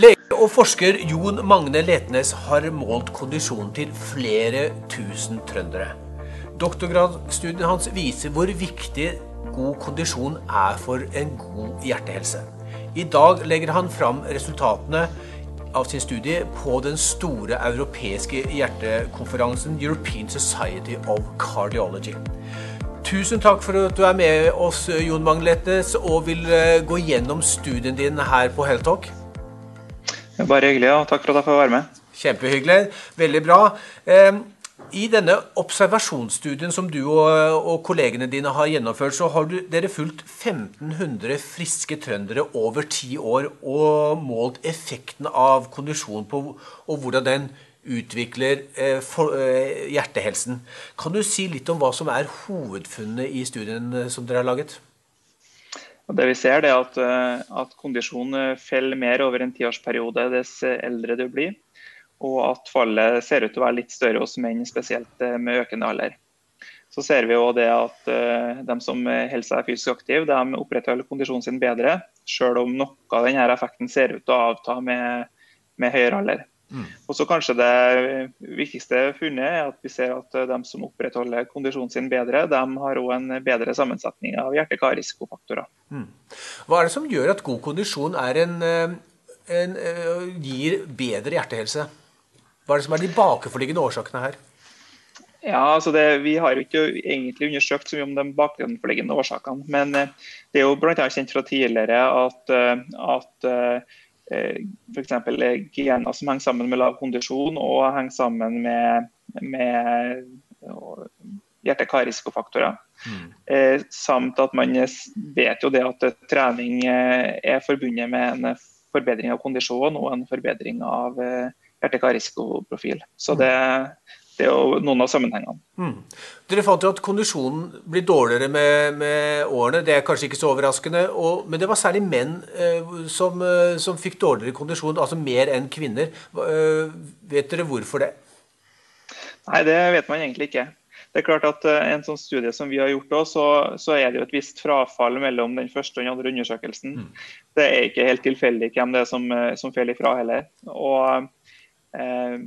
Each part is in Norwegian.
Lege og forsker Jon Magne Letnes har målt kondisjonen til flere tusen trøndere. Doktorgradsstudien hans viser hvor viktig god kondisjon er for en god hjertehelse. I dag legger han fram resultatene av sin studie på den store europeiske hjertekonferansen European Society of Cardiology. Tusen takk for at du er med oss, Jon Magne Letnes, og vil eh, gå gjennom studien din her på Heltalk. Bare hyggelig, Ja. takk for at jeg får være med. Kjempehyggelig. Veldig bra. Ehm, I denne observasjonsstudien som du og, kollegene dine har gjennomført, så har du, dere fulgt 1500 friske trøndere over ti år og målt effekten av kondisjonen på, og hvordan den utvikler eh, eh, hjertehelsen. Kan du si litt om hva som er hovedfunnet i studien eh, som dere har laget? Og det vi ser er at, eh, at kondisjon eh, faller mer over en tiårsperiode dess eldre du blir. Og at fallet ser ut til å være litt større hos menn, spesielt eh, med økende alder. Så ser vi det at de som holder seg fysisk aktive, de opprettholder kondisjonen sin bedre, selv om noe av denne effekten ser ut til å avta med, med høyere alder. Mm. Og så kanskje Det viktigste funnet er at vi ser at de som opprettholder kondisjonen sin bedre, de har òg en bedre sammensetning av hjerte-kar-risikofaktorer. Mm. Hva er det som gjør at god kondisjon en, eh, en, eh, gir bedre hjertehelse? Hva er det som er de bakenforliggende årsakene her? Ja, altså det, Vi har jo ikke egentlig undersøkt så mye om de bakenforliggende årsakene. Men eh, det er jo bl.a. kjent fra tidligere at, at Eh, f.eks. gener som henger sammen med lav kondisjon og henger sammen med, med hjerte-kar-risikofaktorer. Mm. Eh, samt at man vet jo det at trening eh, er forbundet med en forbedring av kondisjon og en forbedring av hjerte-kar-risikoprofil. Så mm. det, det og noen av sammenhengene. Mm. Dere fant jo at kondisjonen blir dårligere med, med årene. Det er kanskje ikke så overraskende. Og, men det var særlig menn eh, som, eh, som, fikk dårligere kondisjon, altså mer enn kvinner. Eh, vet dere hvorfor det? Nei, det vet man egentlig ikke. Det er klart at eh, En sånn studie som vi har gjort, også, så, så, er det jo et visst frafall mellom den første og den andre undersøkelsen. Mm. Det er ikke helt tilfeldig hvem det er som, eh, som faller ifra heller. Og eh,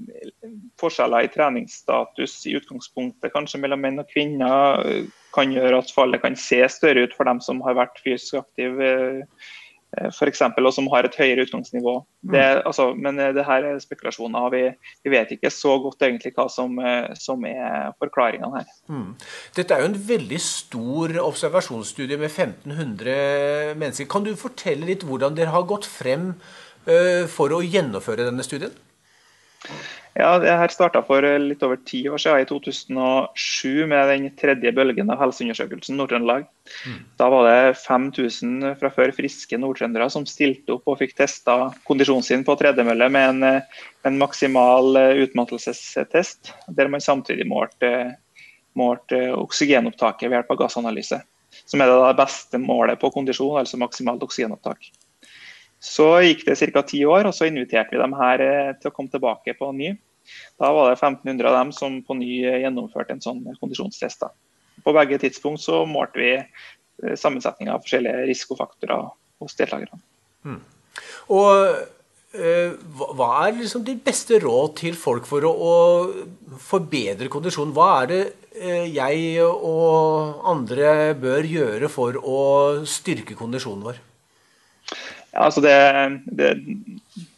forskjeller i treningsstatus i utgangspunktet kanskje mellom menn og kvinner eh, kan gjøre at fallet kan se større ut for dem som har vært fysisk aktive eh, f.eks. og som har et høyere utgangsnivå. Mm. Det, altså, men eh, det her er spekulasjoner. Vi, vi, vet ikke så godt egentlig hva som, som er forklaringene her. Mm. Dette er jo en veldig stor observasjonsstudie med 1500 mennesker. Kan du fortelle litt hvordan dere har gått frem for å gjennomføre denne studien? Ja, det her starta for litt over ti år siden, i 2007, med den tredje bølgen av Helseundersøkelsen Nord-Trøndelag. Mm. Da var det 5000 fra før friske nordtrøndere som stilte opp og fikk testa kondisjonen sin på tredemølle med en, en, maksimal utmattelsestest, der man samtidig målte, målte oksygenopptaket ved hjelp av gassanalyse. Som er det beste målet på kondisjon, altså maksimalt oksygenopptak. Så gikk det ca. ti år, og så inviterte vi dem her eh, til å komme tilbake på ny. Da var det 1500 av dem som på ny eh, gjennomførte en sånn kondisjonstest. På begge tidspunkt så målte vi sammensetninga av forskjellige risikofaktorer hos deltakerne. Mm. Og hva er liksom de beste råd til folk for å, å forbedre kondisjonen? Hva er det jeg og andre bør gjøre for å styrke kondisjonen vår? Ja, altså det, det,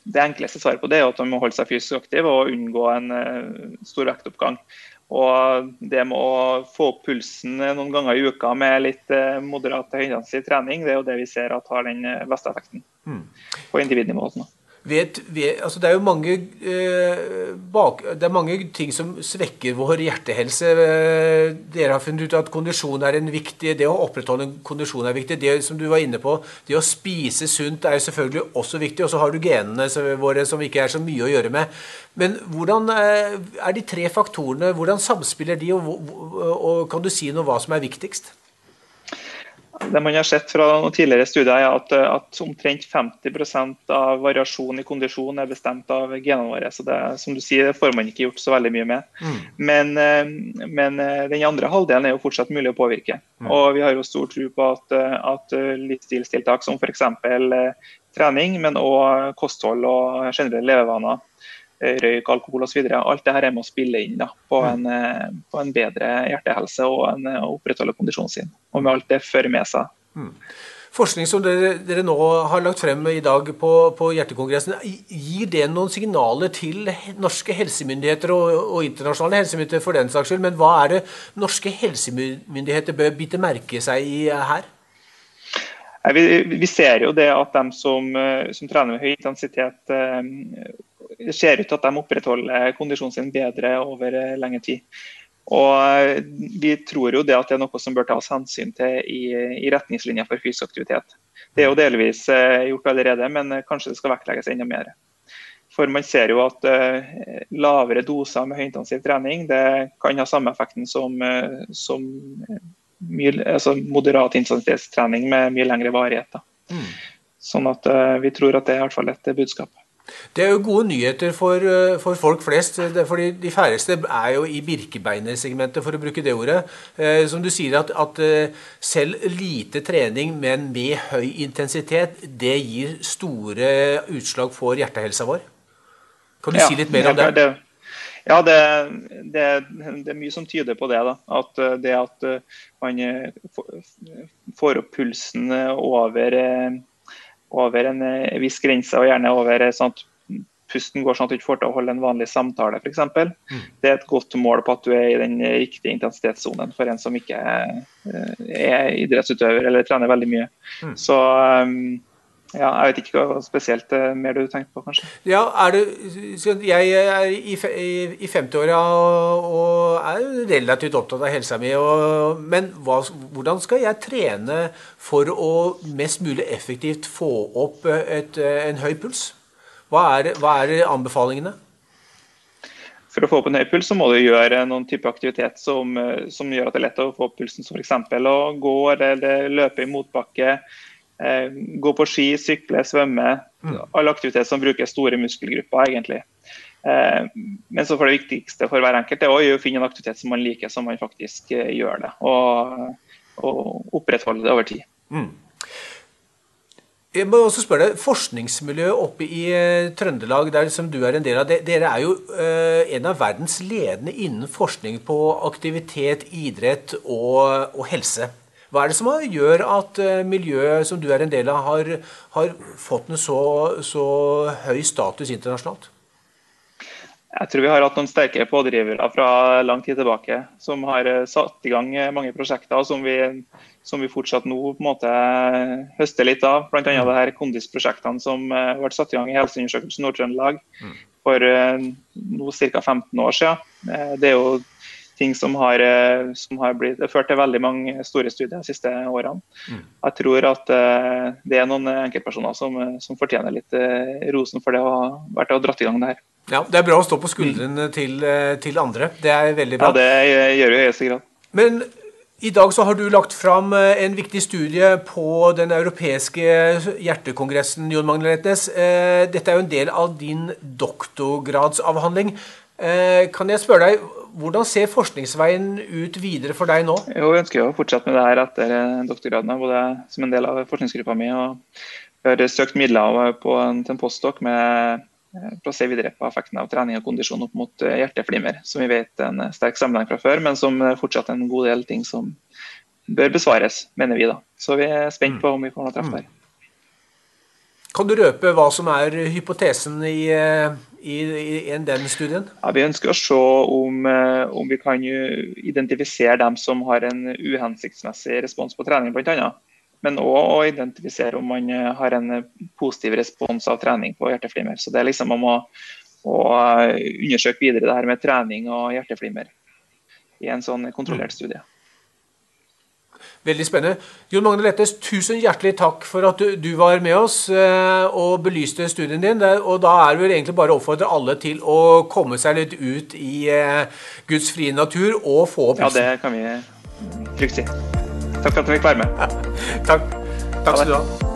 det, enkleste svaret på det er at man må holde seg fysisk aktiv og unngå en uh, stor vektoppgang. Og det med å få opp pulsen noen ganger i uka med litt uh, moderat høyintensiv trening, det er jo det vi ser at har den eh, beste effekten mm. på individnivå. Sånn vet, vet, altså det, er jo mange, eh, bak, det er mange ting som svekker vår hjertehelse. Eh, dere har funnet ut at kondisjon er en viktig, det å opprettholde en kondisjon er viktig. Det som du var inne på, det å spise sunt er jo selvfølgelig også viktig. Og så har du genene våre som ikke er så mye å gjøre med. Men hvordan eh, er de tre faktorene, hvordan samspiller de, og, og, og kan du si noe om hva som er viktigst? Det man har sett fra noen tidligere studier, er at, at omtrent 50% av variasjon i kondisjon er bestemt av genene våre. Så det, som du sier, det får man ikke gjort så veldig mye med. Mm. Men, eh, men, eh, den andre halvdelen er jo fortsatt mulig å påvirke. Mm. Og vi har jo stor tro på at, at livsstilstiltak som f.eks. trening, men òg kosthold og generelle levevaner røyk, alkohol osv. Alt det her er med å spille inn da, på, mm. en, eh, på, en, bedre hjertehelse og en, å opprettholde kondisjonen sin. Og med alt det fører med seg. Mm. Forskning som dere, dere, nå har lagt frem i dag på, på, Hjertekongressen, gir det noen signaler til norske helsemyndigheter og, og, internasjonale helsemyndigheter for den saks skyld? Men hva er det norske helsemyndigheter bør bite merke seg i her? Vi, vi ser jo det at de som, eh, som trener med høy intensitet eh, ser ut til at de opprettholder kondisjonen sin bedre over lenge lengre tid. Og eh, Vi tror jo det at det er noe som bør tas hensyn til i, i retningslinjer for fysisk aktivitet. Det er jo delvis eh, gjort allerede, men kanskje det skal vektlegges enda mer. For Man ser jo at lavere doser med høyintensiv trening det kan ha samme effekten som, som mye, altså moderat intensitetstrening med mye lengre varighet. Mm. Sånn at Vi tror at det er i hvert fall et budskap. Det er jo gode nyheter for, eh, for folk flest. fordi De færreste er jo i birkebeinersegmentet, for å bruke det ordet. Eh, som du sier, at, at, eh, selv lite trening, men med høy intensitet, det gir store utslag for hjertehelsa vår. Kan du ja, si litt mer om det? det ja, det, det, det, er mye som tyder på det. Da. At det at man får opp pulsen over over en eh, viss grense, og gjerne over eh, sånn at pusten går sånn at du ikke får til å holde en vanlig samtale, f.eks. Mm. Det er et godt mål på at du er i den riktige intensitetssonen for en som ikke er, eh, er idrettsutøver eller trener veldig mye. Mm. Så um, ja, jeg vet ikke hva spesielt uh, mer du tenker på, kanskje. Ja, er du, Jeg er i, i, i 50-åra og, og, er relativt opptatt av helsa mi. Og, men hva, hvordan skal jeg trene for å mest mulig effektivt få opp et, en høy puls? Hva er, hva er anbefalingene? For å få opp en høy puls så må du gjøre noen type aktivitet som, som gjør at det er lett å få opp pulsen. Som f.eks. å gå eller løpe i motbakke Eh, gå på ski, sykle, svømme. Mm. Alle aktiviteter som bruker store muskelgrupper, egentlig. Eh, men så for det viktigste for hver enkelt er å finne en aktivitet som man liker, som man faktisk eh, gjør det. Og, og opprettholde det over tid. Mm. Jeg må også spørre deg, Forskningsmiljøet oppe i Trøndelag, der som du er en del av, dere er jo en av verdens ledende innen forskning på aktivitet, idrett og, og helse. Hva er det som gjør at eh, miljøet som du er en del av, har, har fått en så, så, høy status internasjonalt? Jeg tror vi har hatt noen sterke pådrivere fra lang tid tilbake som har eh, satt i gang eh, mange prosjekter som vi, som vi fortsatt nå på en måte høster litt av. Bl.a. Mm. det her kondisprosjektene som ble satt i gang i Helseundersøkelsen Nord-Trøndelag mm. for nå ca. 15 år siden. Det er jo ting som har, eh, som har blitt, ført til veldig mange store studier de siste årene. Mm. Jeg tror at uh, det er noen enkeltpersoner som, som fortjener litt uh, rosen for det å ha vært og dratt i gang det her. Ja, Det er bra å stå på skuldrene mm. til, til, andre. Det er veldig bra. Ja, det gjør vi i høyeste grad. Men i dag så har du lagt fram en viktig studie på den europeiske hjertekongressen, Jon Magne Letnes. Dette er jo en del av din doktorgradsavhandling. Kan jeg spørre deg, hvordan ser forskningsveien ut videre for deg nå? Jo, jeg ønsker å fortsette med det her etter eh, doktorgraden, både som en del av forskningsgruppa mi. og har søkt midler på en, til en postdok med eh, for å se videre på effekten av trening og kondisjon opp mot eh, hjerteflimmer, som vi vet er en sterk sammenheng fra før, men som fortsatt er en god del ting som bør besvares, mener vi. da. Så vi er spent på om vi får noe treff der. Kan du røpe hva som er hypotesen i i, i den studien? Ja, vi ønsker å se om, eh, om, vi kan identifisere dem som har en uhensiktsmessig respons på trening, bl.a. Men òg å identifisere om man eh, har en positiv respons av trening på hjerteflimmer. Så det er liksom om å, å undersøke videre det her med trening og hjerteflimmer i en sånn kontrollert studie. Veldig spennende. Jon Magne Lettes, tusen hjertelig takk for at du, du var med oss eh, og belyste studien din. Og da er det vel egentlig bare å oppfordre alle til å komme seg litt ut i eh, Guds frie natur og få opp Ja, det kan vi trygt si. Takk for at du fikk være med. Takk. Takk skal du ha.